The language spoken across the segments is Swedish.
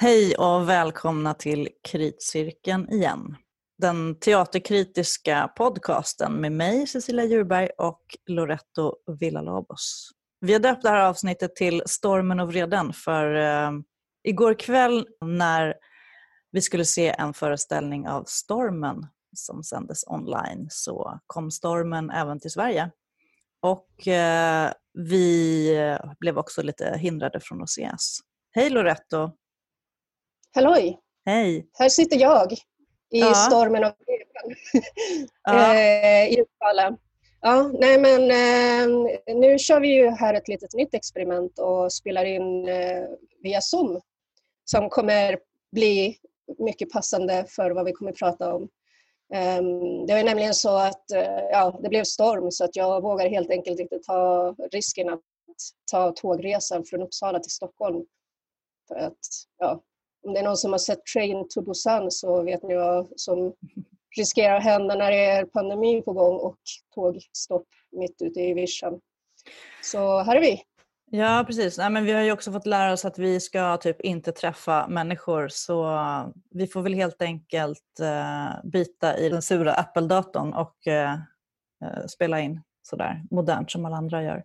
Hej och välkomna till Kritcirkeln igen. Den teaterkritiska podcasten med mig, Cecilia Djurberg och Loretto Villalobos. Vi har döpt det här avsnittet till Stormen och vreden för eh, igår kväll när vi skulle se en föreställning av Stormen som sändes online så kom stormen även till Sverige. Och eh, vi blev också lite hindrade från att ses. Hej Loretto! Halloj! Hej! Här sitter jag i Ja. stormen av vreden Ja. eh, i Uppsala. Ja, nej men eh, nu kör vi ju här ett litet nytt experiment och spelar in eh, via Zoom som kommer bli mycket passande för vad vi kommer prata om. Ehm, det var nämligen så att ja, det blev storm så att jag vågar helt enkelt inte ta risken att ta tågresan från Uppsala till Stockholm. För att, ja, om det är någon som har sett Train to Busan så vet ni vad som riskerar att hända när det är pandemi på gång och tågstopp mitt ute i vischan. Så här är vi. Ja, precis. Nej, men vi har ju också fått lära oss att vi ska typ inte träffa människor så vi får väl helt enkelt uh, bita i den sura Apple-datorn och uh, spela in sådär modernt som alla andra gör.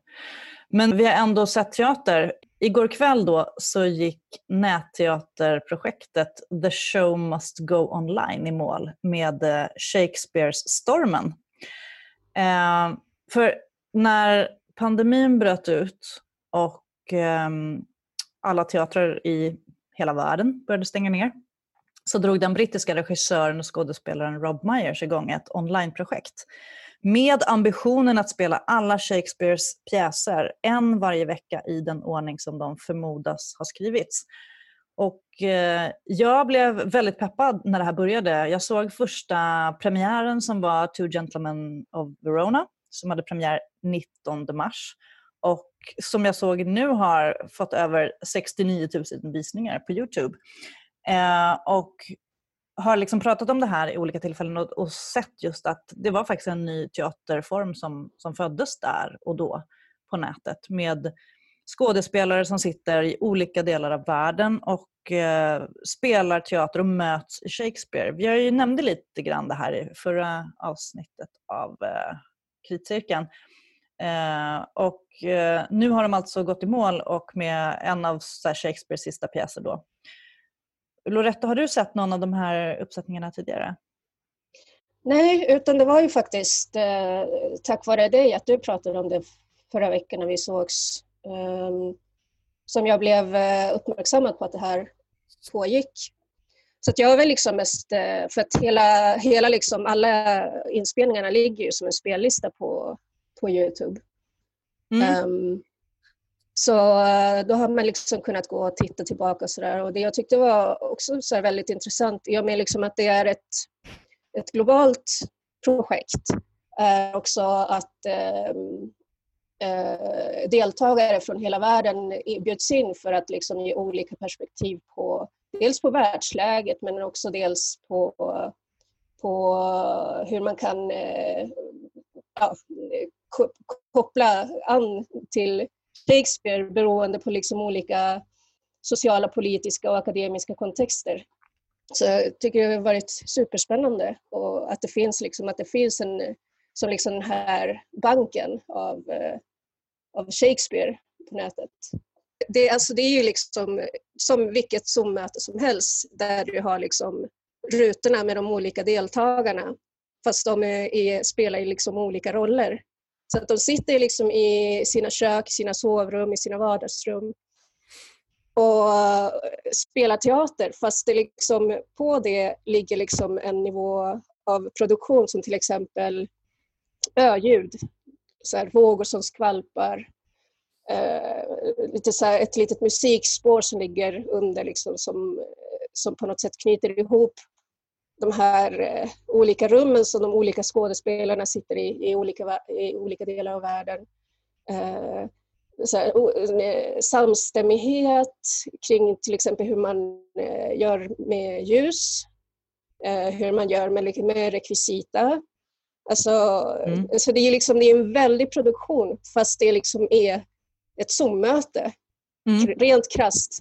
Men vi har ändå sett teater. Igår kväll då så gick nätteaterprojektet The Show Must Go Online i mål med eh, Shakespeares Stormen. Eh, för när pandemin bröt ut och ehm, alla teatrar i hela världen började stänga ner så drog den brittiska regissören och skådespelaren Rob Myers igång ett onlineprojekt med ambitionen att spela alla Shakespeares pjäser en varje vecka i den ordning som de förmodas ha skrivits. Och eh, jag blev väldigt peppad när det här började. Jag såg första premiären som var Two Gentlemen of Verona som hade premiär 19 mars och som jag såg nu har fått över 69 000 visningar på Youtube. Eh, och har liksom pratat om det här i olika tillfällen och, och sett just att det var faktiskt en ny teaterform som, som föddes där och då på nätet med skådespelare som sitter i olika delar av världen och eh, spelar teater och möts i Shakespeare. Vi har ju nämnde lite grann det här i förra avsnittet av eh, Kritcirkeln. Eh, och eh, nu har de alltså gått i mål och med en av så här, Shakespeares sista pjäser då. Loretta, har du sett någon av de här uppsättningarna tidigare? Nej, utan det var ju faktiskt eh, tack vare dig att du pratade om det förra veckan när vi sågs ehm, som jag blev eh, uppmärksammad på att det här pågick. Så att jag var väl liksom mest, eh, för att hela, hela liksom, alla inspelningarna ligger ju som en spellista på, på Youtube. Mm. Ehm, så eh, då har man liksom kunnat gå och titta tillbaka och sådär. Och det jag tyckte var också så här väldigt intressant i och med liksom att det är ett, ett globalt projekt är också att eh, eh, deltagare från hela världen bjuds in för att liksom ge olika perspektiv på dels på världsläget men också dels på, på hur man kan eh, ja, koppla an till Shakespeare beroende på liksom olika sociala, politiska och akademiska kontexter. Så jag tycker det har varit superspännande och att det finns, liksom, att det finns en, som liksom den här banken av, eh, av Shakespeare på nätet. Det, alltså det är ju liksom som vilket Zoom-möte som helst där du har liksom rutorna med de olika deltagarna fast de är, är, spelar ju liksom olika roller. Så att de sitter liksom i sina kök, sina sovrum, i sina vardagsrum och eh, spelar teater. Fast det liksom, på det ligger liksom en nivå av produktion som till exempel öljud, så här, vågor som skvalpar, eh, lite så här, ett litet musikspår som ligger under liksom, som, som på något sätt knyter ihop de här eh, olika rummen som de olika skådespelarna sitter i i olika, i olika delar av världen. Eh, här, eh, samstämmighet kring till exempel hur man gör med ljus, hur man gör med, med rekvisita. Alltså, Mm. så det är, liksom, det är en väldig produktion fast det liksom är ett Zoom-möte, Mm. rent krasst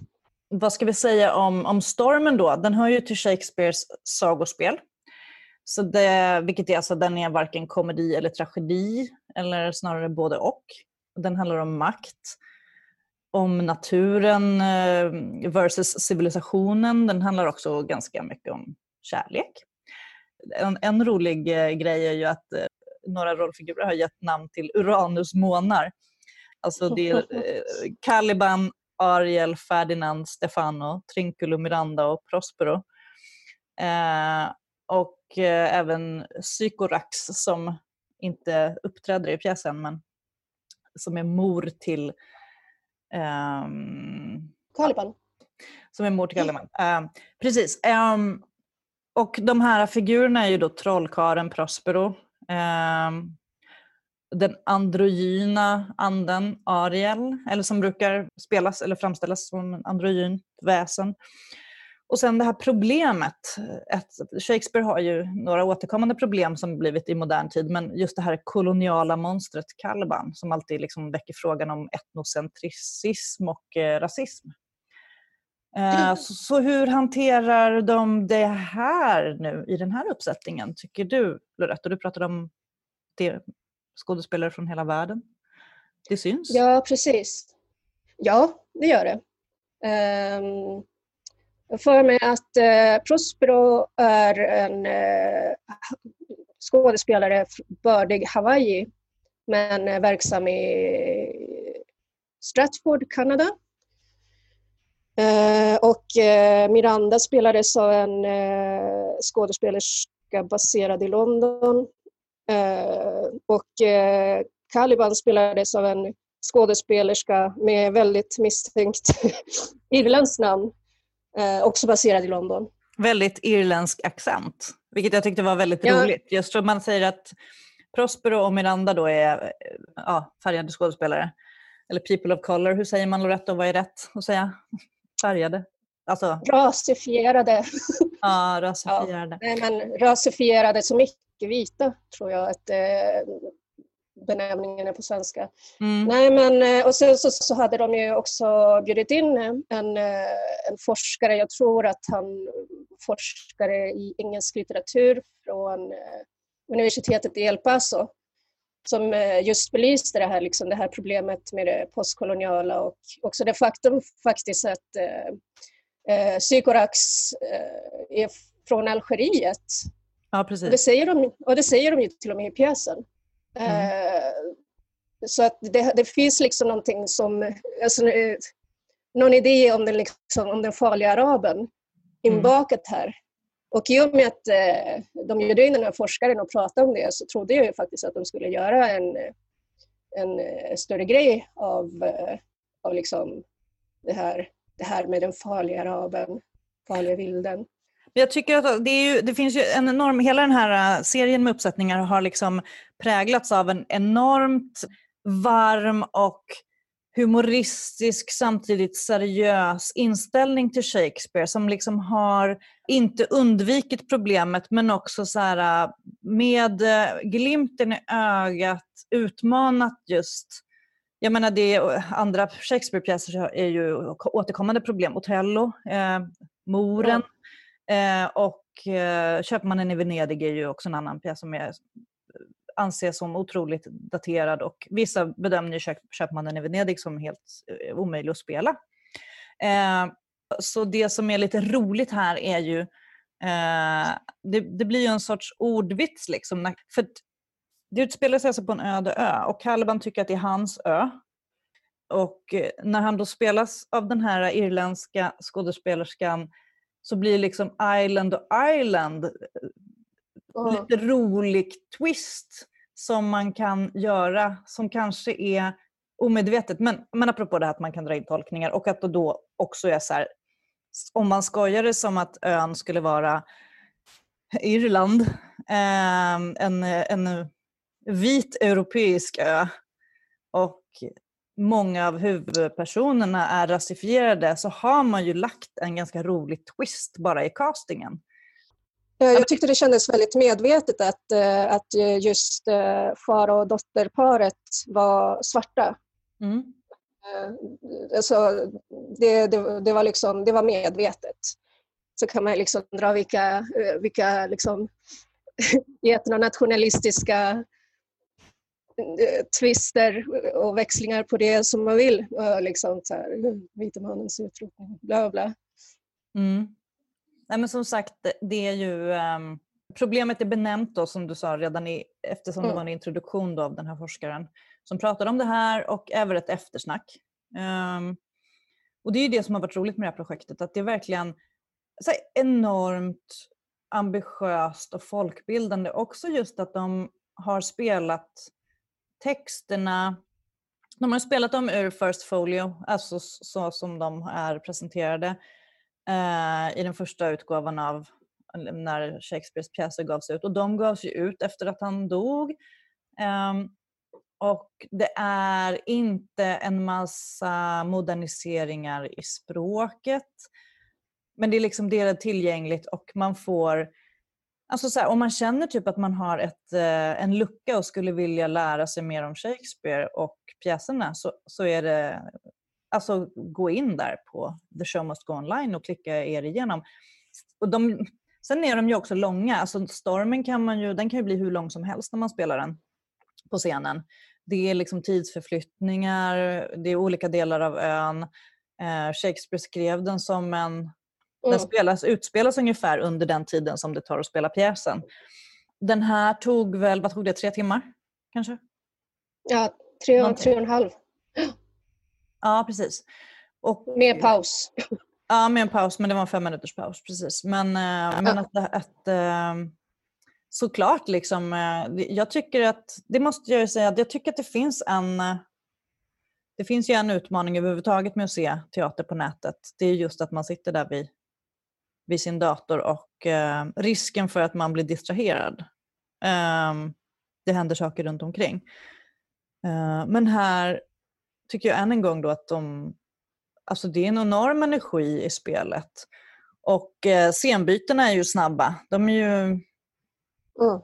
vad ska vi säga om, om stormen då? Den hör ju till Shakespeares sagospel. Så det, vilket är alltså, den är varken komedi eller tragedi, eller snarare både och. Den handlar om makt, om naturen eh, versus civilisationen. Den handlar också ganska mycket om kärlek. En, en rolig eh, grej är ju att eh, några rollfigurer har gett namn till Uranus månar. Alltså det är Caliban, Ariel, Ferdinand, Stefano, Trinculo, Miranda och Prospero. Eh, och eh, även Sykorax som inte uppträder i pjäsen men som är mor till eh, Caliban. Som är mor till Caliban. Eh, precis. Um, och de här figurerna är ju då trollkaren Prospero, ehm, den androgyna anden Ariel, eller som brukar spelas eller framställas som en androgyn väsen. Och sen det här problemet. Ett, Shakespeare har ju några återkommande problem som blivit i modern tid, men just det här koloniala monstret Caliban som alltid liksom väcker frågan om etnocentricism och eh, rasism. Eh, så, så, hur hanterar de det här nu i den här uppsättningen, tycker du, Loretta? Du pratade om det, skådespelare från hela världen. Det syns? Ja, precis. Ja, det gör det. Um, jag för mig att uh, Prospero är en uh, skådespelare bördig Hawaii men uh, verksam i Stratford, Kanada. Uh, och uh, Miranda spelades av en uh, skådespelerska baserad i London och Caliban spelades av en skådespelerska med väldigt misstänkt irländskt namn, också baserad i London. Väldigt irländsk accent, vilket jag tyckte var väldigt ja. roligt. Just för man säger att Prospero och Miranda då är ja, färgade skådespelare. Eller people of color, hur säger man Loretto? Vad är rätt att säga? färgade? Alltså... Rasifierade. Ja, rasifierade. Ja, men rasifierade som icke-vita tror jag att eh, benämningen är på svenska. Mm. Nej, men, eh, och sen så, så, hade de ju också bjudit in en, eh, en forskare, jag tror att han forskare i engelsk litteratur från universitetet i El Paso som just belyste det här, liksom, det här problemet med det postkoloniala och också det faktum faktiskt att eh, Sykorax eh, är från Algeriet. Ja, precis. Och det, säger de, och det säger de ju till och med i pjäsen. Mm. Eh, så att det, det, finns liksom någonting som, alltså, någon idé om den, liksom, om den farliga araben mm. inbakat här. Och i och med att eh, de bjöd in den här forskaren och pratade om det så trodde jag ju faktiskt att de skulle göra en, en eh, större grej av, eh, av liksom det, här, det här med den farliga araben, farliga vilden. Jag tycker att det, ju, det, finns ju en enorm, hela den här äh, serien med uppsättningar har liksom präglats av en enormt varm och humoristisk samtidigt seriös inställning till Shakespeare som liksom har inte undvikit problemet men också så här, äh, med äh, glimten i ögat utmanat just jag menar det andra Shakespeare-pjäser är ju återkommande problem. Othello, eh, Moren eh, och eh, Köpmannen i Venedig är ju också en annan pjäs som är eh, anses som otroligt daterad och vissa bedömer köp, Köpmannen i Venedig som helt eh, omöjlig att spela. Eh, så det som är lite roligt här är ju, eh, det, det, blir ju en sorts ordvits liksom. För det utspelar sig alltså på en öde ö och Caliban tycker att det är hans ö. Och eh, när han då spelas av den här irländska skådespelerskan så blir liksom Island och Island oh. lite rolig twist som man kan göra som kanske är omedvetet. Men, men apropå det här att man kan dra in tolkningar och att då också är så här, om man skojar det som att ön skulle vara Irland, eh, en, en vit europeisk ö och många av huvudpersonerna är rasifierade så har man ju lagt en ganska rolig twist bara i castingen. Jag tyckte det kändes väldigt medvetet att, eh, att just eh, far och dotterparet var svarta. Mm. alltså, det, det, det, var liksom, det var medvetet. Så kan man liksom dra vilka, vilka liksom, etnonationalistiska twister och växlingar på det som man vill. Liksom så här, vita mannens utrotning, bla bla. Mm. Nej, men som sagt, det är ju um, problemet är benämnt då som du sa redan i, eftersom mm. det var en introduktion av den här forskaren som pratade om det här och även ett eftersnack. Um, och det är det som har varit roligt med det här projektet, att det är verkligen så enormt ambitiöst och folkbildande. Också just att de har spelat texterna, de har spelat dem ur First Folio, alltså så som de är presenterade eh, i den första utgåvan av när Shakespeares pjäser gavs ut. Och de gavs ju ut efter att han dog. Um, och det är inte en massa moderniseringar i språket. Men det är liksom det är tillgängligt och man får Alltså så här, om man känner typ att man har ett, eh, en lucka och skulle vilja lära sig mer om Shakespeare och pjäserna så, så är det alltså gå in där på The Show Must Go Online och klicka er igenom. Och de, sen är de ju också långa. Alltså Stormen kan, man ju, den kan ju bli hur lång som helst när man spelar den på scenen. Det är liksom tidsförflyttningar, det är olika delar av ön. Eh, Shakespeare skrev den som en den mm. spelas, utspelas ungefär under den tiden som det tar att spela pjäsen. Den här tog väl, vad tog det, tre timmar kanske? Ja, tre, och, tre och en halv. Ja, precis. Och, med paus. Ja, med en paus, men det var en fem minuters paus. Precis. Men, eh, ja. men att, att, eh, såklart, liksom, eh, jag tycker att, det måste jag säga, jag tycker att det finns en det finns ju en utmaning överhuvudtaget med att se teater på nätet. Det är just att man sitter där vid vid sin dator och eh, risken för att man blir distraherad. Eh, det händer saker runt omkring. Eh, men här tycker jag än en gång då att de, alltså det är en enorm energi i spelet. Och eh, scenbytena är ju snabba. De är ju... Mm.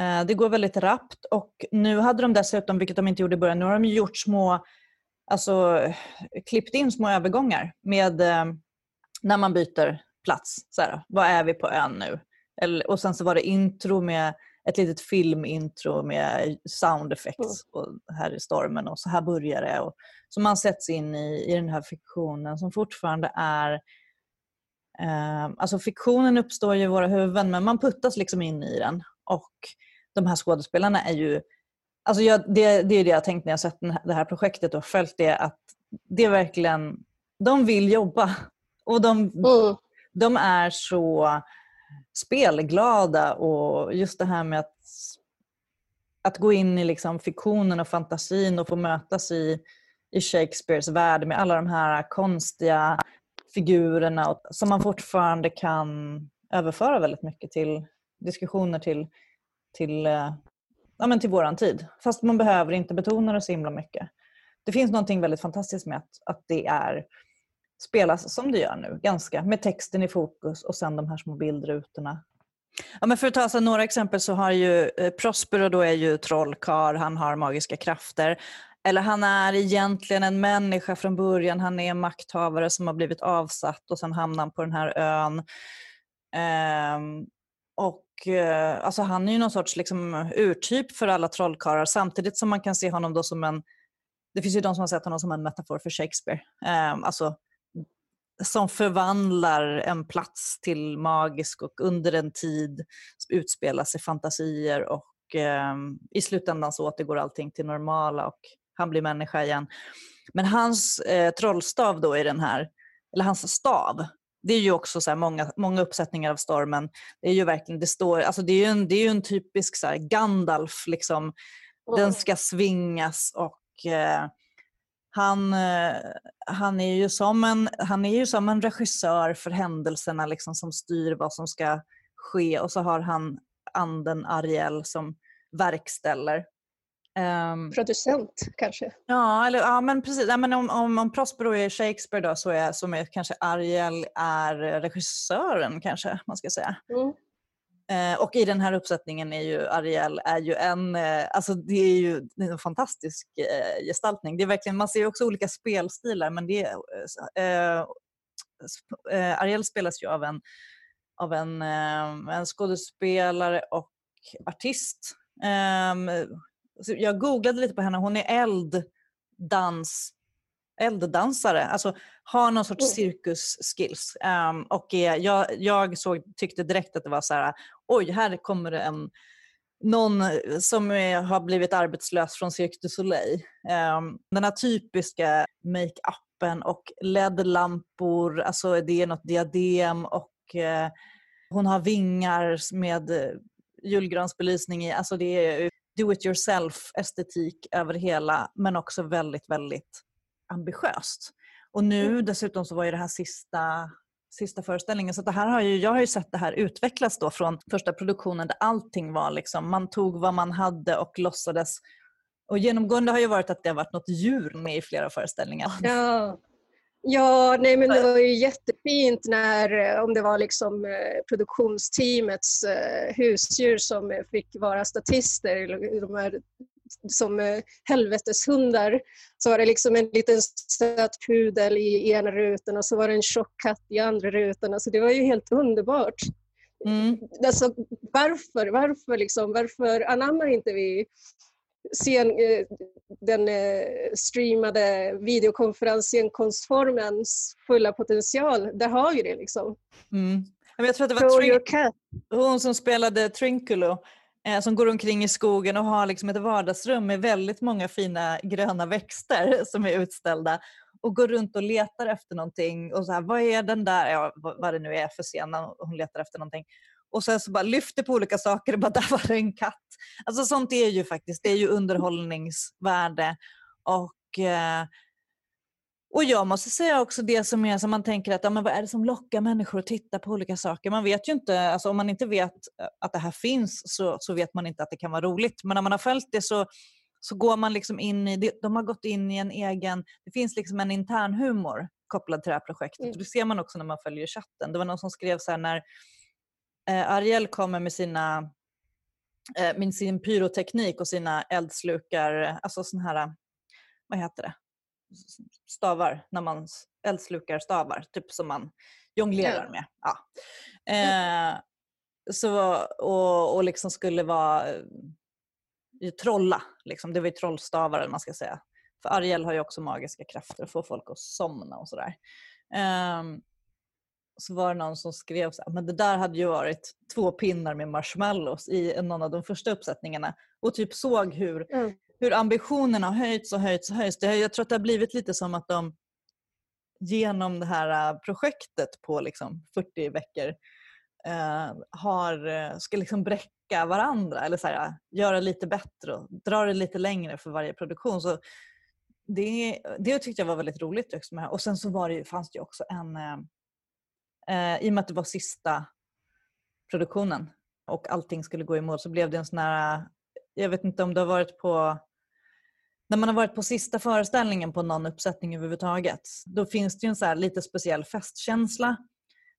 Eh, det går väldigt rappt och nu hade de dessutom, vilket de inte gjorde i början, nu har de gjort små, alltså klippt in små övergångar med eh, när man byter plats. Så här, vad är vi på ön nu? Eller, och sen så var det intro med ett litet filmintro med sound effects. Mm. Och här är stormen och så här börjar det. Och, så man sätts in i, i den här fiktionen som fortfarande är eh, Alltså fiktionen uppstår ju i våra huvuden men man puttas liksom in i den. Och de här skådespelarna är ju... Alltså jag, det, det är det jag tänkt när jag sett det här projektet och följt det att det är verkligen... De vill jobba. Och de, mm de är så spelglada och just det här med att, att gå in i liksom fiktionen och fantasin och få mötas i, i Shakespeares värld med alla de här konstiga figurerna och, som man fortfarande kan överföra väldigt mycket till diskussioner till, till, eh, ja, men till våran tid. Fast man behöver inte betona det så himla mycket. Det finns någonting väldigt fantastiskt med att, att det är spelas som det gör nu, ganska med texten i fokus och sen de här små bildrutorna. Ja, men för att ta så några exempel så har ju eh, Prospero då är ju trollkar, han har magiska krafter. Eller han är egentligen en människa från början, han är en makthavare som har blivit avsatt och sen hamnar han på den här ön. Ehm, och eh, alltså Han är ju någon sorts liksom, urtyp för alla trollkarlar samtidigt som man kan se honom då som en det finns ju de som har sett honom som en metafor för Shakespeare. Um, alltså som förvandlar en plats till magisk och under en tid utspelar sig fantasier och eh, i slutändan så återgår allting till normala och han blir människa igen. Men hans eh, trollstav då i den här, eller hans stav, det är ju också så många, många uppsättningar av stormen. Det är ju verkligen, det står, alltså det är ju en, det är en typisk så Gandalf, liksom. Mm. den ska svingas och eh, han, eh, han, är ju som en, han är ju som en regissör för händelserna liksom, som styr vad som ska ske och så har han anden Ariel som verkställer. Um, Producent kanske? Ja, eller, ja men precis. Ja, men om, om, om Prospero är Shakespeare då, så är, som är kanske Ariel är regissören kanske man ska säga. Mm. Eh, och i den här uppsättningen är ju Ariel är ju en, eh, alltså det är ju en fantastisk eh, gestaltning. Det är verkligen, man ser också olika spelstilar men det eh, eh, eh, Ariel spelas ju av en, av en, eh, en skådespelare och artist. Ehm, jag googlade lite på henne, hon är eld, dans, elddansare, alltså har någon sorts mm. cirkusskills. Um, och jag, jag såg, tyckte direkt att det var så här, oj, här kommer det en någon som är, har blivit arbetslös från Cirque du Soleil. Um, den här typiska make-upen och LED-lampor, alltså det är något diadem och uh, hon har vingar med julgransbelysning i. Alltså det är do it yourself estetik över hela men också väldigt, väldigt ambitiöst. Och nu mm. dessutom så var ju det här sista, sista föreställningen. Så det här har ju, jag har ju sett det här utvecklas då från första produktionen där allting var liksom, man tog vad man hade och låtsades. Och genomgående har ju varit att det har varit något djur med i flera föreställningar. Ja. Ja, nej men det var ju jättefint när, om det var liksom eh, produktionsteamets eh, husdjur som fick vara statister, de här som eh, helveteshundar. Så var det liksom en liten söt pudel i ena rutan och så var det en tjock katt i andra rutan. Alltså det var ju helt underbart. Mm. Alltså, varför, varför, liksom, varför anammar inte vi sen, eh, den eh, streamade videokonferensen konstformens fulla potential? Där har vi det. Liksom. Mm. Jag tror att det var Trin- hon som spelade Trinculo Eh, som går omkring i skogen och har liksom ett vardagsrum med väldigt många fina gröna växter som är utställda och går runt och letar efter någonting. Och så här, vad är den där, ja, vad det nu är för scen hon letar efter någonting. Och sen så bara lyfter på olika saker och bara där var det en katt. Alltså sånt är ju faktiskt, det är ju underhållningsvärde. Och eh, och jag måste säga också det som är som man tänker att ja, men vad är det som lockar människor att titta på olika saker. Man vet ju inte, alltså om man inte vet eh, att det här finns så, så vet man inte att det kan vara roligt. Men när man har följt det så, så går man liksom in i, de har gått in i en egen, det finns liksom en intern humor kopplad till det här projektet. Mm. Det ser man också när man följer chatten. Det var någon som skrev så här när eh, Ariel kommer med sina eh, med sin pyroteknik och sina eldslukar, alltså sån här, vad heter det? Stavar när man eldslukar stavar, typ som man jonglerar med. Ja. Eh, så, och, och liksom skulle vara eh, trolla. Liksom. Det var ju trollstavar man ska säga. För Ariel har ju också magiska krafter och får folk att somna och sådär. Eh, så var det någon som skrev så här, men det där hade ju varit två pinnar med marshmallows i någon av de första uppsättningarna och typ såg hur mm hur ambitionerna har höjts och höjts och höjts. Det, jag tror att det har blivit lite som att de genom det här äh, projektet på liksom 40 veckor eh, har, äh, ska liksom bräcka varandra eller så här, göra lite bättre och dra det lite längre för varje produktion. Så det, det tyckte jag var väldigt roligt. Också med. Och sen så var det, fanns det också en, eh, i och med att det var sista produktionen och allting skulle gå i mål så blev det en sån här, jag vet inte om det har varit på när man har varit på sista föreställningen på någon uppsättning överhuvudtaget, då finns det ju en så lite speciell festkänsla.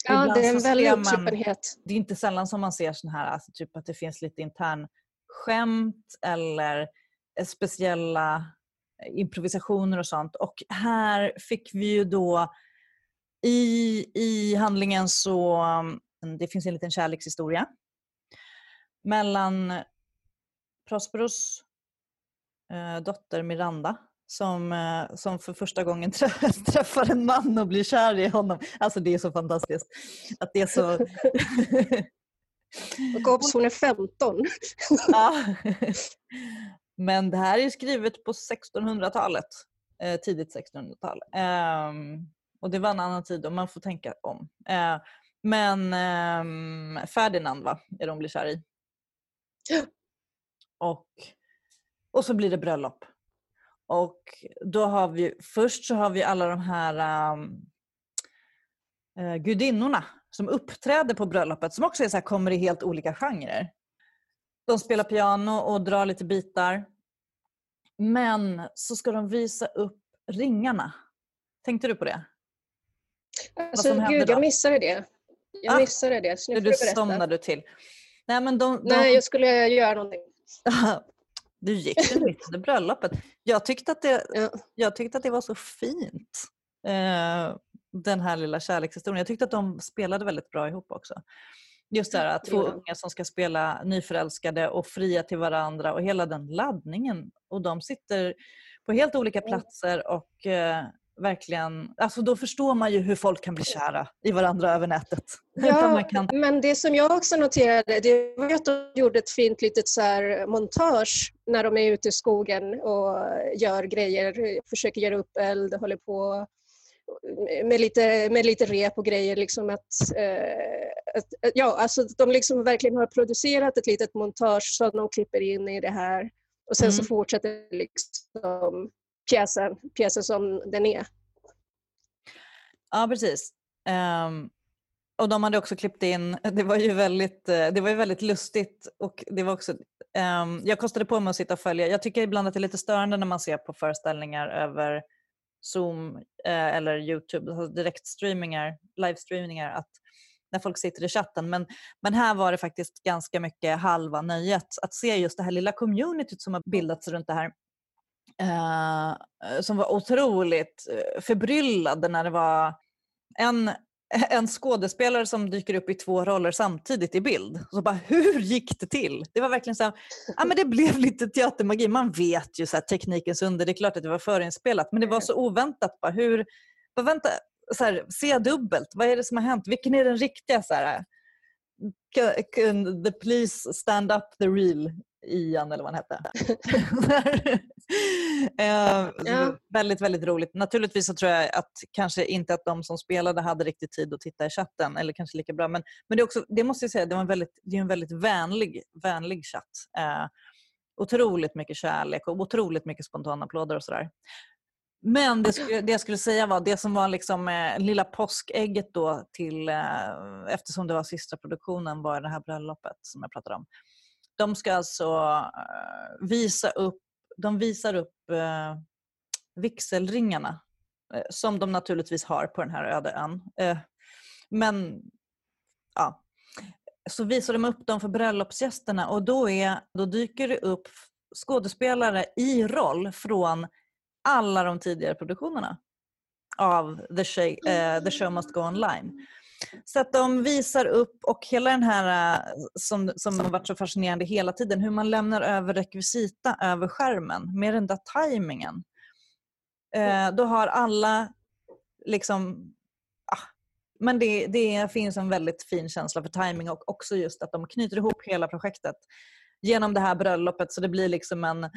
Ja, det är en väldig uppsluppenhet. Det är inte sällan som man ser sån här, alltså typ att det finns lite intern skämt eller speciella improvisationer och sånt. Och här fick vi ju då i, i handlingen så, mm, det finns en liten kärlekshistoria mellan Prosperos eh, dotter Miranda som, eh, som för första gången träffar en man och blir kär i honom. Alltså det är så fantastiskt. Att det är så... och obs, hon är 15. ja. Men det här är skrivet på 1600-talet. Eh, tidigt 1600-tal. Eh, och det var en annan tid och man får tänka om. Eh, men ehm, Ferdinand va, är de blir kär i. Och och så blir det bröllop. Och då har vi, först så har vi alla de här um, uh, gudinnorna som uppträder på bröllopet som också är så här, kommer i helt olika genrer. De spelar piano och drar lite bitar. Men så ska de visa upp ringarna. Tänkte du på det? Alltså, gud, jag missade det. Jag ah, missade det. Så nu det somnade du till. Nej, men de, de... Nej, jag skulle göra någonting. du gick till missade bröllopet. Jag tyckte, att det, ja. jag tyckte att det var så fint. Eh, den här lilla kärlekshistorien. Jag tyckte att de spelade väldigt bra ihop också. Just det här, två unga som ska spela nyförälskade och fria till varandra och hela den laddningen. Och de sitter på helt olika platser och eh, verkligen, alltså då förstår man ju hur folk kan bli kära i varandra över nätet. Ja, kan... men det som jag också noterade det var att de gjorde ett fint litet så montage när de är ute i skogen och gör grejer, försöker göra upp eld, håller på med lite, med lite rep och grejer. Liksom att, eh, att, ja, alltså de liksom verkligen har producerat ett litet montage som de klipper in i det här och sen mm. så fortsätter liksom pjäsen, pjäsen som den är. Ja, precis. Um, och de hade också klippt in, det var ju väldigt, eh, det var ju väldigt lustigt och det var också, um, jag kostade på mig att sitta och följa. Jag tycker ibland att det är lite störande när man ser på föreställningar över Zoom uh, eller Youtube, alltså direktstreamingar, livestreamingar, att när folk sitter i chatten. Men, men här var det faktiskt ganska mycket halva nöjet att se just det här lilla communityt som har bildats runt det här. Eh, som var otroligt eh, förbryllade när det var en, en skådespelare som dyker upp i två roller samtidigt i bild. Så bara, hur gick det till? Det var verkligen så här, ja, men det blev lite teatermagi. Man vet ju så här, teknikens under, det är klart att det var förinspelat, men det var så oväntat. Bara, hur, bara, vänta, så här, se dubbelt, vad är det som har hänt? Vilken är den riktiga? Så här, can the police stand up the real Ian eller vad han hette. eh, ja. Väldigt, väldigt roligt. Naturligtvis så tror jag att kanske inte att de som spelade hade riktigt tid att titta i chatten, eller kanske lika bra. Men, men det, är också, det måste jag säga, det, var en väldigt, det är en väldigt vänlig, vänlig chatt. Eh, otroligt mycket kärlek och otroligt mycket spontana applåder och sådär. Men det, skulle, det, jag skulle säga var det som var liksom, eh, lilla påskägget då till, eh, eftersom det var sista produktionen, var det här bröllopet som jag pratade om. De ska alltså uh, visa upp, de visar upp uh, vigselringarna uh, som de naturligtvis har på den här öde ön. Uh, men ja, så visar de upp dem för bröllopsgästerna och då, är, då dyker det upp skådespelare i roll från alla de tidigare produktionerna av The Show, uh, The Show Must Go Online. Så att de visar upp och hela den här äh, som, som har varit så fascinerande hela tiden, hur man lämnar över rekvisita över skärmen med den där tajmingen. Eh, då har alla liksom ah, men det, det, finns en väldigt fin känsla för timing och också just att de knyter ihop hela projektet genom det här bröllopet så det blir liksom en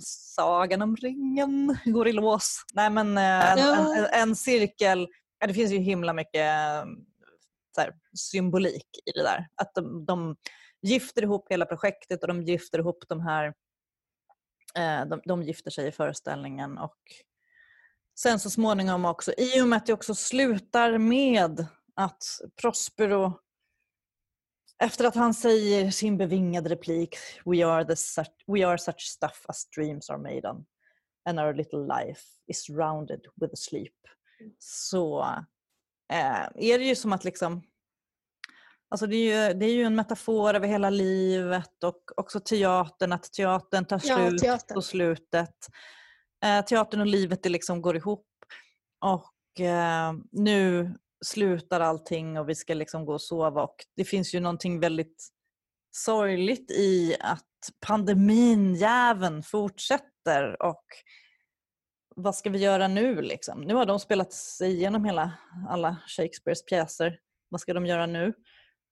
Sagan om ringen går i lås. Nej men eh, en, en, en cirkel ja, det finns ju himla mycket mm, här, symbolik i det där. Att de, de gifter ihop hela projektet och de gifter ihop de här eh, de, de gifter sig i föreställningen och sen så småningom också, i och med att det också slutar med att Prospero efter att han säger sin bevingade replik We are, the such, we are such stuff as dreams are made on and our little life is rounded with a sleep så eh, är det ju som att liksom Alltså det, är ju, det är ju en metafor över hela livet och också teatern, att teatern tar slut ja, teatern. på slutet. Eh, teatern och livet det liksom går ihop. Och eh, nu slutar allting och vi ska liksom gå och sova. Och det finns ju någonting väldigt sorgligt i att pandemin, jäveln fortsätter och vad ska vi göra nu? Liksom? Nu har de spelat sig igenom hela, alla Shakespeares pjäser. Vad ska de göra nu?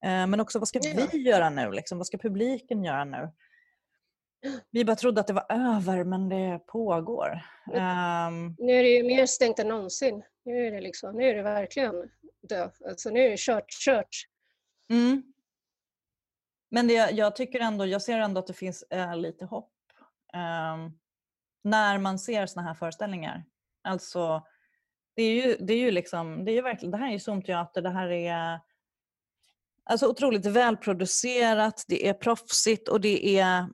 Eh, men också vad ska vi göra nu? Liksom? Vad ska publiken göra nu? Vi bara trodde att det var över, men det pågår. Um... Nu är det ju mer stängt än någonsin. Nu är det, liksom, nu är det verkligen dö. Alltså, nu är det kört, kört. Mm. Men det, jag tycker ändå, jag ser ändå att det finns äh, lite hopp. Um, när man ser såna här föreställningar. Alltså, det är ju, det är ju liksom, det är ju verkligen, det här är ju Zoom-teater, det här är alltså otroligt välproducerat, det är proffsigt och det är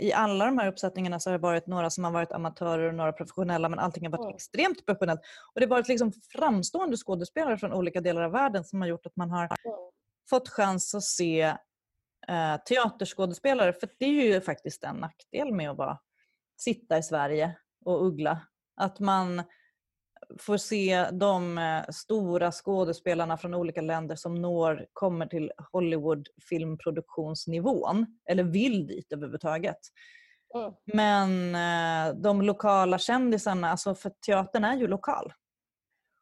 i alla de här uppsättningarna så har det varit några som har varit amatörer och några professionella men allting har varit mm. extremt professionellt. Och det har varit liksom framstående skådespelare från olika delar av världen som har gjort att man har fått chans att se eh, teaterskådespelare, för det är ju faktiskt en nackdel med att vara, sitta i Sverige och uggla. Att man får se de eh, stora skådespelarna från olika länder som når, kommer till Hollywood filmproduktionsnivån, eller vill dit överhuvudtaget. Mm. Men eh, de lokala kändisarna, alltså för teatern är ju lokal.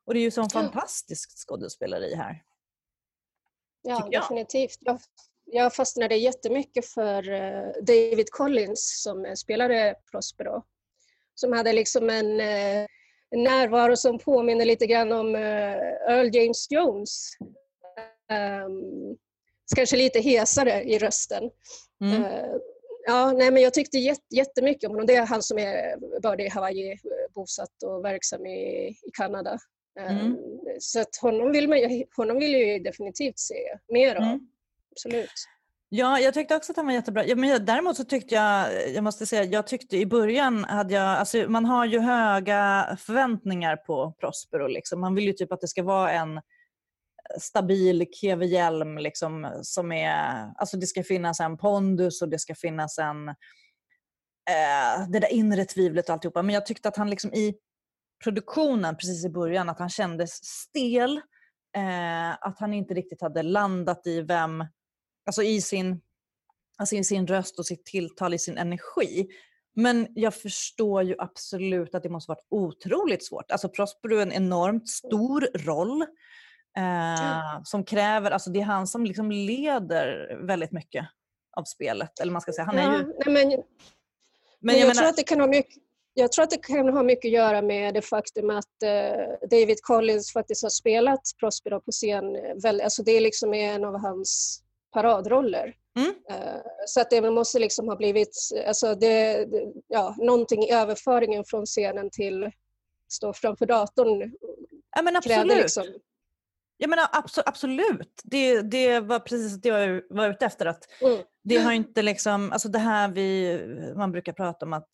Och det är ju sån fantastiskt skådespeleri här. Ja, definitivt. Jag, jag fastnade jättemycket för uh, David Collins som spelade Prospero. Som hade liksom en uh, närvaro som påminner lite grann om uh, Earl James Jones. Um, kanske lite hesare i rösten. Mm. Ja, nej, men jag tyckte jättemycket om honom. Det är han som är både i Hawaii, bosatt och verksam i, i Kanada. Mm. Ehm, så att honom, vill man, honom vill jag definitivt se mer av. Mm. Absolut. Ja, jag tyckte också att han var jättebra. Ja, men däremot så tyckte jag, jag måste säga, jag tyckte i början hade jag, alltså man har ju höga förväntningar på Prospero. Liksom. Man vill ju typ att det ska vara en stabil Keve Hjelm liksom, som är, alltså det ska finnas en pondus och det ska finnas en, eh, det där inre tvivlet och alltihopa. Men jag tyckte att han liksom i produktionen precis i början, att han kändes stel. Eh, att han inte riktigt hade landat i vem, alltså i sin, alltså i sin röst och sitt tilltal, i sin energi. Men jag förstår ju absolut att det måste varit otroligt svårt. Alltså Prospero är en enormt stor roll. Eh, som kräver, alltså det är han som liksom leder väldigt mycket av spelet. Eller man ska säga, han är ju... nej, men, men, men jag, jag menar, tror att det kan ha mycket jag tror att det kan ha mycket att göra med det faktum att eh, David Collins faktiskt har spelat Prospero på scen. Eh, väl, alltså det är liksom en av hans paradroller. Mm. Eh, så att det måste liksom ha blivit alltså det, ja, någonting i överföringen från scenen till stå framför datorn. Ja men absolut. Liksom... Jag menar absolut. Det, det var precis det jag var ute efter. Att mm. Det har inte liksom, alltså det här vi, man brukar prata om att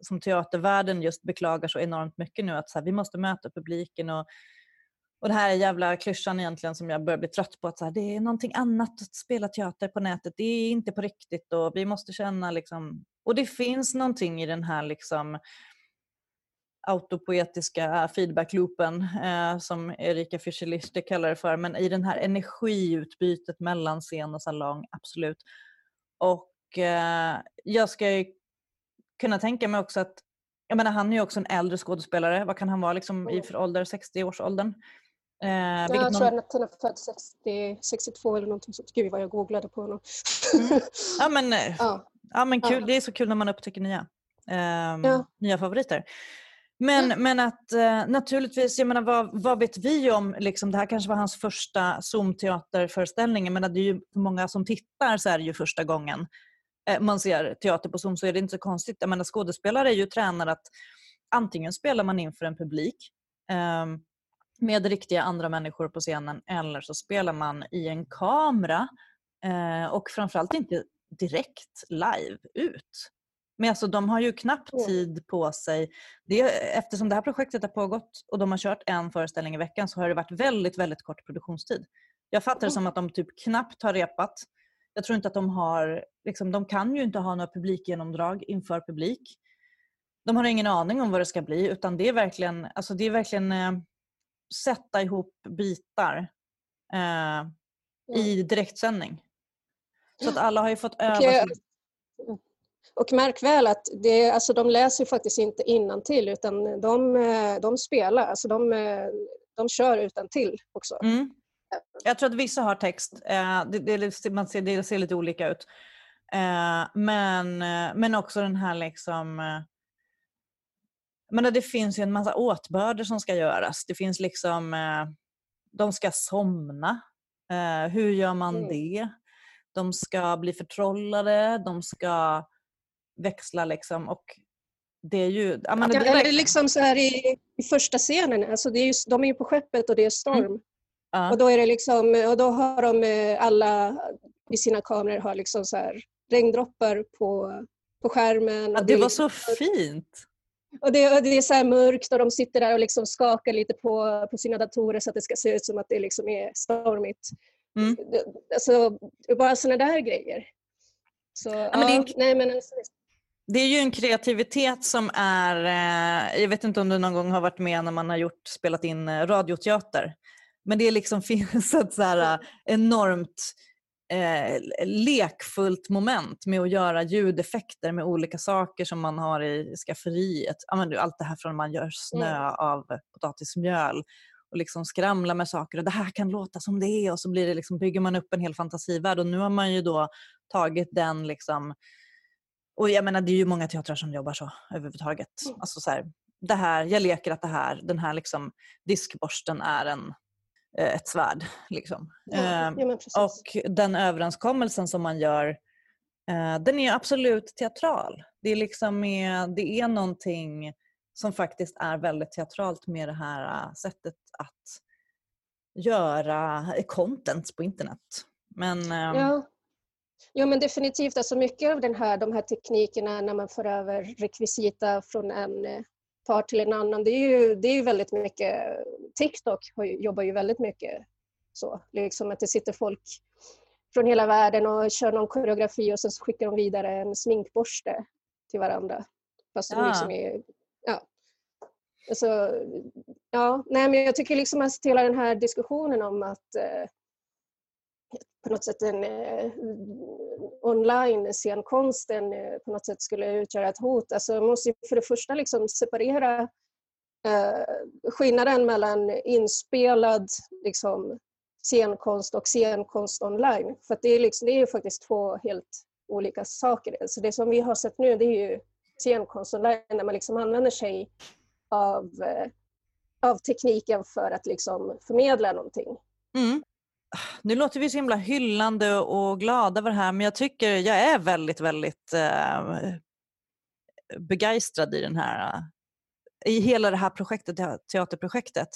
som teatervärlden just beklagar så enormt mycket nu att så här, vi måste möta publiken och, och det här är jävla klyschan egentligen som jag börjar bli trött på att så här, det är någonting annat att spela teater på nätet, det är inte på riktigt och vi måste känna liksom, och det finns någonting i den här liksom autopoetiska feedbackloopen eh, som Erika Fischer-Lister kallar det för, men i den här energiutbytet mellan scen och salong, absolut. Och eh, jag ska kunna tänka mig också att, jag menar han är ju också en äldre skådespelare, vad kan han vara liksom i för ålder, 60-årsåldern? Eh, jag tror någon... att han är född 60, 62 eller någonting sånt. Gud vad jag googlade på honom. mm. Ja men, eh, ja. ja. men kul. Ja. det är så kul när man upptäcker nya, eh, ja. nya favoriter. Men, mm. men att eh, naturligtvis, jag menar, vad, vad vet vi om, liksom, det här kanske var hans första Zoom-teaterföreställning, men det är ju för många som tittar så är det ju första gången. Eh, man ser teater på Zoom så är det inte så konstigt. Jag menar, skådespelare är ju tränade att antingen spelar man inför en publik eh, med riktiga andra människor på scenen eller så spelar man i en kamera eh, och framförallt inte direkt live ut. Men alltså, de har ju knappt tid på sig. Det, eftersom det här projektet har pågått och de har kört en föreställning i veckan så har det varit väldigt, väldigt kort produktionstid. Jag fattar det som att de typ knappt har repat jag tror inte att de har, liksom, de kan ju inte ha några publikgenomdrag inför publik. De har ingen aning om vad det ska bli utan det är verkligen, alltså det är verkligen eh, sätta ihop bitar eh, i direktsändning. Så att alla har ju fått öva. Okay. Och märk väl att det, alltså de läser faktiskt inte till utan de, eh, de spelar, alltså de, eh, de kör utan till också. Mm. Jag tror att vissa har text. Eh, det, det, man ser, det ser lite olika ut. Men, men också den här liksom... Men det finns ju en massa åtbörder som ska göras. Det finns liksom... De ska somna. Hur gör man mm. det? De ska bli förtrollade. De ska växla liksom. Och det är ju... Ja, men det, ja, eller liksom så här i, i första scenen. Alltså det är ju, de är ju på skeppet och det är storm. Mm. Ja. Och då är det liksom, och då har de eh, alla i sina kameror har liksom så här regndroppar på, på skärmen. Ja, det, det var liksom, så fint! Och det, och det, är så mörkt och de sitter där och liksom skakar lite på, på sina datorer så att det ska se ut som att det liksom är stormigt. Mm. Alltså, bara sådana där grejer. Så, ja, men det, nej, men, alltså, det är ju en kreativitet som är, eh, jag vet inte om du någon gång har varit med när man har gjort, spelat in eh, radioteater. Men det liksom finns ett så här, eh, enormt eh, lekfullt moment med att göra ljudeffekter med olika saker som man har i skafferiet. Allt det här från man gör snö mm. av potatismjöl och liksom skramla med saker och det här kan låta som det är och så blir det liksom, bygger man upp en hel fantasivärld och nu har man ju då tagit den liksom och jag menar det är ju många teatrar som jobbar så överhuvudtaget. Mm. Alltså så här, det här, jag leker att det här, den här liksom diskborsten är en ett svärd. Liksom. Ja, ja, och den överenskommelsen som man gör, eh, den är absolut teatral. Det är, liksom det är någonting som faktiskt är väldigt teatralt med det här eh, sättet att göra content på internet. Men, ja. ja, men definitivt. Alltså mycket av den här, de här teknikerna när man för över rekvisita från en part till en annan. Det är ju, det är väldigt mycket, TikTok jobbar ju väldigt mycket så, liksom att det sitter folk från hela världen och kör någon koreografi och sen skickar de vidare en sminkborste till varandra. Fast ja. de liksom är, ja. Alltså, ja, nej men jag tycker liksom att hela den här diskussionen om att eh, på något sätt en eh, online-scenkonsten eh, på något sätt skulle utgöra ett hot. Alltså man måste för det första liksom separera eh, skillnaden mellan inspelad liksom, scenkonst och scenkonst online. För det, är liksom, det är faktiskt två helt olika saker. Så det som vi har sett nu det är ju scenkonst online där man liksom använder sig av, eh, av tekniken för att liksom förmedla någonting. Mm nu låter vi så himla hyllande och glada över det här men jag tycker jag är väldigt, väldigt eh, begeistrad i den här i hela det här projektet, teaterprojektet.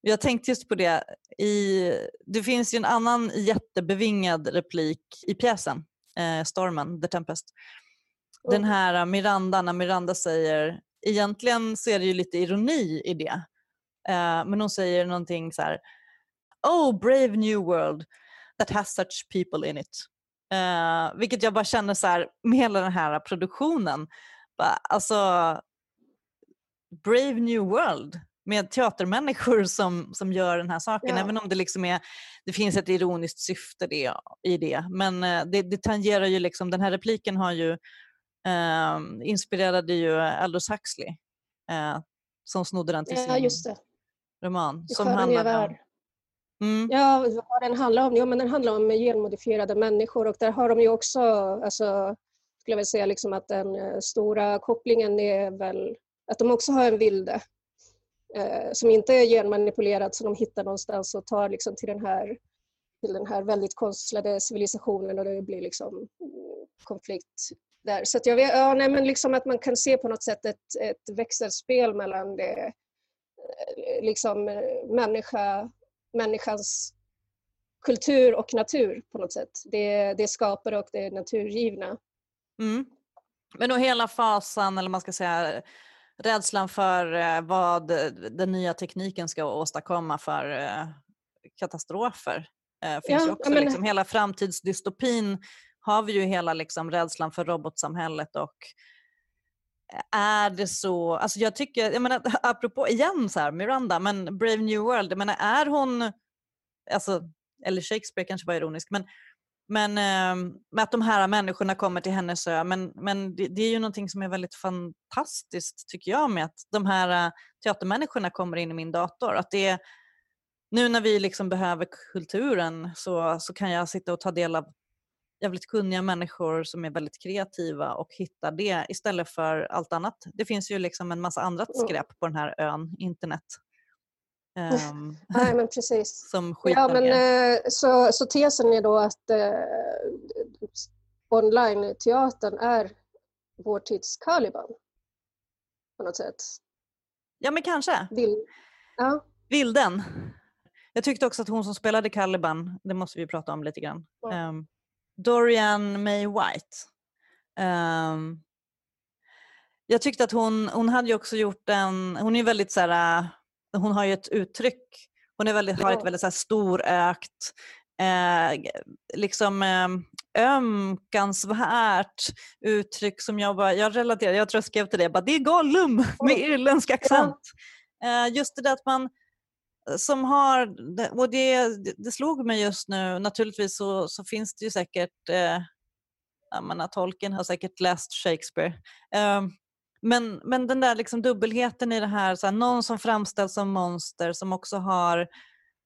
Jag tänkte just på det, i, det finns ju en annan jättebevingad replik i pjäsen, eh, Stormen, The Tempest. Den här Miranda, när Miranda säger, egentligen så är det ju lite ironi i det, eh, men hon säger någonting så här, oh brave new world that has such people in it. Uh, vilket jag bara känner så här, med hela den här produktionen. Bara, alltså, brave new world med teatermänniskor som, som gör den här saken. Ja. Även om det, liksom är, det finns ett ironiskt syfte det, i det. Men uh, det, det tangerar ju, liksom, den här repliken har ju uh, inspirerade ju Aldous Huxley som snodde den till ja, sin roman. som handlar om, Mm. Ja, vad den handlar om? Jo, men den handlar om genmodifierade människor och där har de ju också, alltså, skulle jag vilja säga liksom att den eh, stora kopplingen är väl att de också har en vilde eh, som inte är genmanipulerad som de hittar någonstans och tar liksom till den här till den här väldigt konstlade civilisationen och det blir liksom eh, konflikt där. Så att jag vet, ja, nej, men liksom att man kan se på något sätt ett, ett växelspel mellan det eh, liksom människa människans kultur och natur på något sätt. Det, det är skapare och det är naturgivna. Mm. Men och hela fasan, eller man ska säga rädslan för eh, vad den nya tekniken ska åstadkomma för eh, katastrofer eh, finns ja, också. Men... Liksom, hela framtidsdystopin har vi ju hela liksom, rädslan för robotsamhället och är det så, alltså jag tycker, jag menar, apropå igen så här, Miranda, men Brave New World, jag menar, är hon, alltså, eller Shakespeare kanske var ironisk, men, men eh, med att de här människorna kommer till hennes ö, men, men det, det, är ju någonting som är väldigt fantastiskt tycker jag med att de här uh, teatermänniskorna kommer in i min dator. Att det nu när vi liksom behöver kulturen så, så kan jag sitta och ta del av jävligt kunniga människor som är väldigt kreativa och hittar det istället för allt annat. Det finns ju liksom en massa annat mm. skräp på den här ön, internet. Um, Nej, men precis. som ja, men, eh, så, så tesen är då att eh, online-teatern är vår tids Caliban på något sätt. Ja, men kanske. Vill, ja. Vilden. Jag tyckte också att hon som spelade Caliban, det måste vi prata om lite grann. Ja. Um, Dorian May White. Um, jag tyckte att hon, hon hade ju också gjort en, hon är väldigt så här, hon har ju ett uttryck, hon är väldigt, har ett väldigt så här storökt eh, liksom eh, ömkansvärt uttryck som jag bara, jag relaterar, jag tror jag skrev till det, bara, det är Gollum med irländsk accent. Eh, just det där att man som har, och det, det slog mig just nu, naturligtvis så, så finns det ju säkert, eh, jag menar, Tolkien har säkert läst Shakespeare. Eh, men, men den där liksom dubbelheten i det här, så här, någon som framställs som monster som också har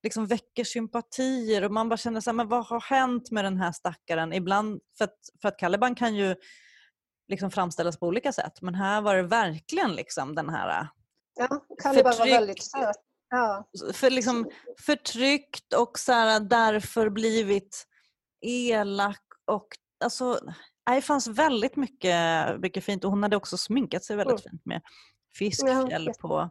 liksom väcker sympatier och man bara känner så här, men vad har hänt med den här stackaren? Ibland, för att, för att Caliban kan ju liksom framställas på olika sätt men här var det verkligen liksom den här Ja, Caliban var väldigt söt. Ja. För liksom förtryckt och så här, därför blivit elak och alltså det fanns väldigt mycket, mycket fint och hon hade också sminkat sig väldigt mm. fint med fiskfjäll på.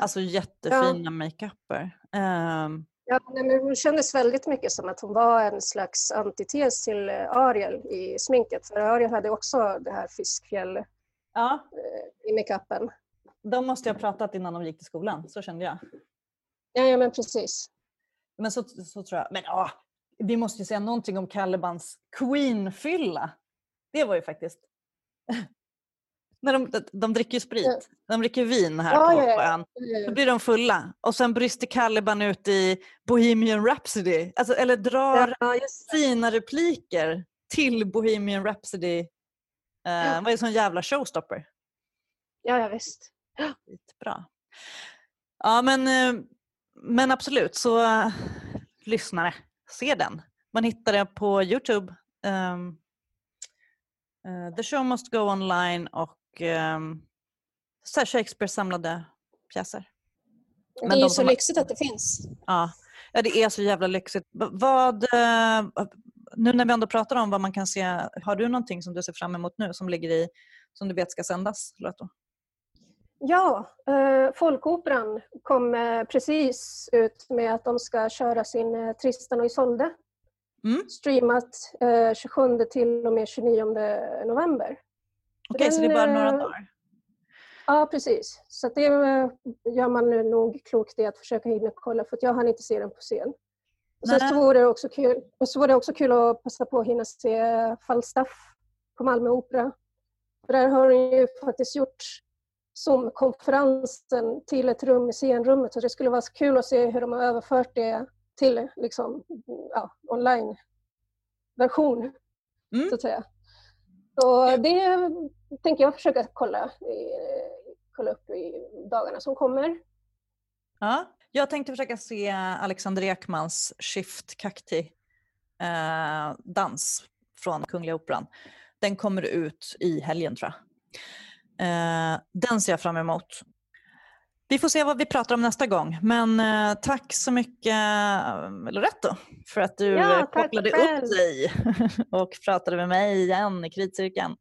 Alltså jättefina ja. makeuper. Um, ja, men hon kändes väldigt mycket som att hon var en slags antites till eh, Ariel i sminket. För Ariel hade också det här fiskfjäll ja. Eh, i makeupen. De måste jag ha pratat innan de gick till skolan, så kände jag. Ja, ja men precis. Men så, så tror jag. Men ja, vi måste ju säga någonting om Calibans Queen-fylla. Det var ju faktiskt... När de, de dricker ju sprit. Ja. De dricker vin här ja, på, ja, ja. ön. Då blir de fulla. Och sen brister Caliban ut i Bohemian Rhapsody. Alltså, eller drar sina repliker till Bohemian Rhapsody. Uh, vad är det som jävla showstopper? Ja, ja visst. Bra. Ja, men, eh, men absolut, så uh, lyssnare, se den. Man hittar den på Youtube. Um, uh, The show must go online och um, Shakespeare samlade pjäser. Men det är ju så lyxigt att det finns. Ja. ja, det är så jävla lyxigt. Vad, nu när vi ändå pratar om vad man kan se, har du någonting som du ser fram emot nu som ligger i, som du vet ska sändas? Loto? Ja, eh, Folkoperan kom eh, precis ut med att de ska köra sin eh, Tristan och Isolde. Mm. Streamat eh, 27 till och med 29 november. Okej, okay, så det är bara några eh, dagar? Ja, precis. Så det eh, gör man nog klokt i att försöka hinna kolla för jag hann inte se den på scen. Och sen så vore, det också kul, och så vore det också kul att passa på att hinna se Falstaff på Malmö Opera. För där har hon ju faktiskt gjort Zoom-konferensen till ett rum i scenrummet. Så det skulle vara kul att se hur de har överfört det till liksom, ja, online-version. Mm. Så att säga. Så det tänker jag försöka kolla, kolla upp i dagarna som kommer. Ja, jag tänkte försöka se Alexander Ekmans Shift Kakti eh, dans från Kungliga Operan. Den kommer ut i helgen tror jag. Eh, den ser jag fram emot. Vi får se vad vi pratar om nästa gång. Men eh, tack så mycket Loretto för att du ja, kopplade upp dig och pratade med mig igen i kritcirkeln.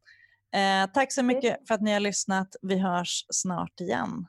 Eh, tack så mycket för att ni har lyssnat. Vi hörs snart igen.